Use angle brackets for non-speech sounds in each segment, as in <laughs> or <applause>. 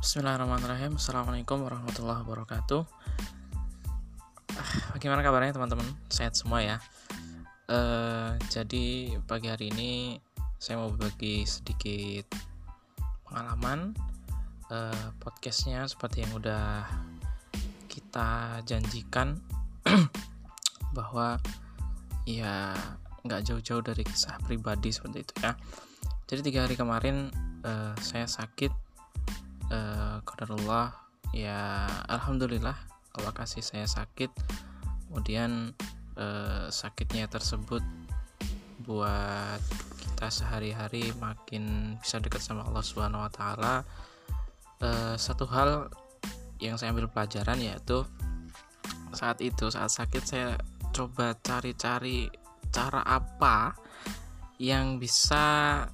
Bismillahirrahmanirrahim. Assalamualaikum warahmatullahi wabarakatuh. Ah, Bagaimana kabarnya teman-teman? Sehat semua ya? Uh, Jadi pagi hari ini Saya mau berbagi sedikit Pengalaman uh, Podcastnya seperti yang udah Kita janjikan <clears throat> Bahwa Ya nggak jauh-jauh dari kisah pribadi seperti itu ya. Jadi tiga hari kemarin uh, Saya sakit uh, ya alhamdulillah Allah kasih saya sakit. Kemudian uh, sakitnya tersebut buat kita sehari-hari makin bisa dekat sama Allah Subhanahu wa taala. Uh, satu hal yang saya ambil pelajaran yaitu saat itu saat sakit saya coba cari-cari cara apa yang bisa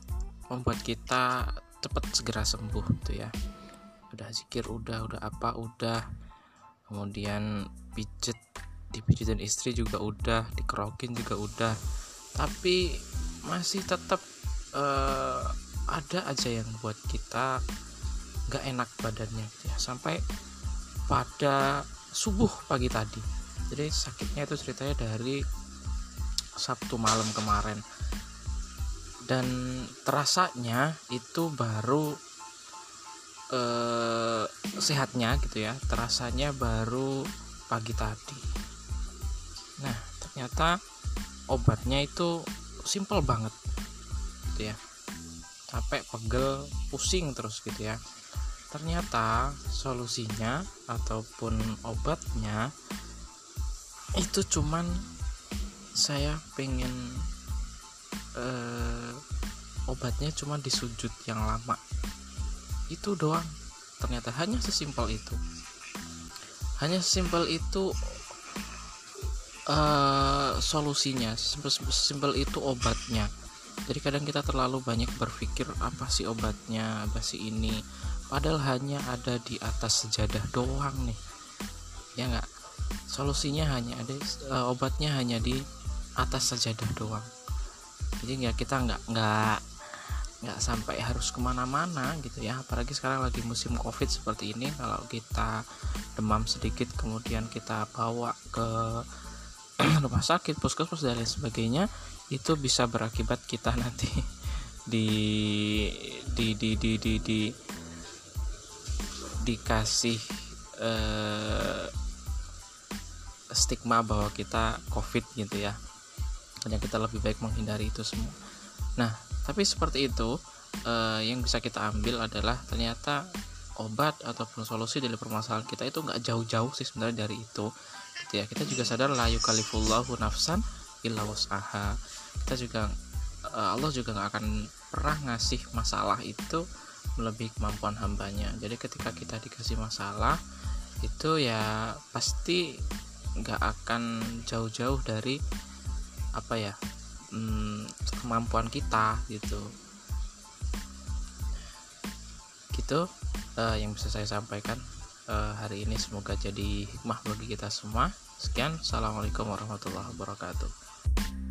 membuat kita cepat segera sembuh gitu ya udah zikir udah udah apa udah. Kemudian pijet dipijitin istri juga udah dikerokin juga udah. Tapi masih tetap uh, ada aja yang buat kita nggak enak badannya gitu ya. Sampai pada subuh pagi tadi. Jadi sakitnya itu ceritanya dari Sabtu malam kemarin. Dan terasanya itu baru eh, sehatnya gitu ya terasanya baru pagi tadi. Nah ternyata obatnya itu simple banget gitu ya. Capek pegel pusing terus gitu ya. Ternyata solusinya ataupun obatnya itu cuman saya pengen eh, obatnya cuma di sujud yang lama itu doang. Ternyata hanya sesimpel itu. Hanya sesimpel itu uh, solusinya. Sesimpel itu obatnya. Jadi kadang kita terlalu banyak berpikir apa sih obatnya apa sih ini? Padahal hanya ada di atas sejadah doang nih. Ya nggak? Solusinya hanya ada uh, obatnya hanya di atas sajadah doang. Jadi nggak kita nggak nggak nggak sampai harus ke mana-mana gitu ya. Apalagi sekarang lagi musim covid seperti ini kalau kita demam sedikit kemudian kita bawa ke <clears throat> rumah sakit puskesmas dan lain sebagainya itu bisa berakibat kita nanti <laughs> di di di di di, di dikasih eh, stigma bahwa kita covid gitu ya. Hanya kita lebih baik menghindari itu semua nah tapi seperti itu eh, yang bisa kita ambil adalah ternyata obat ataupun solusi dari permasalahan kita itu nggak jauh-jauh sih sebenarnya dari itu. Gitu ya. Kita juga sadar la yukalifullahu nafsan illa was'aha kita juga eh, Allah juga nggak akan pernah ngasih masalah itu melebihi kemampuan hambanya. Jadi ketika kita dikasih masalah itu ya pasti nggak akan jauh-jauh dari apa ya hmm, kemampuan kita gitu. Gitu uh, yang bisa saya sampaikan uh, hari ini semoga jadi hikmah bagi kita semua. Sekian assalamualaikum warahmatullahi wabarakatuh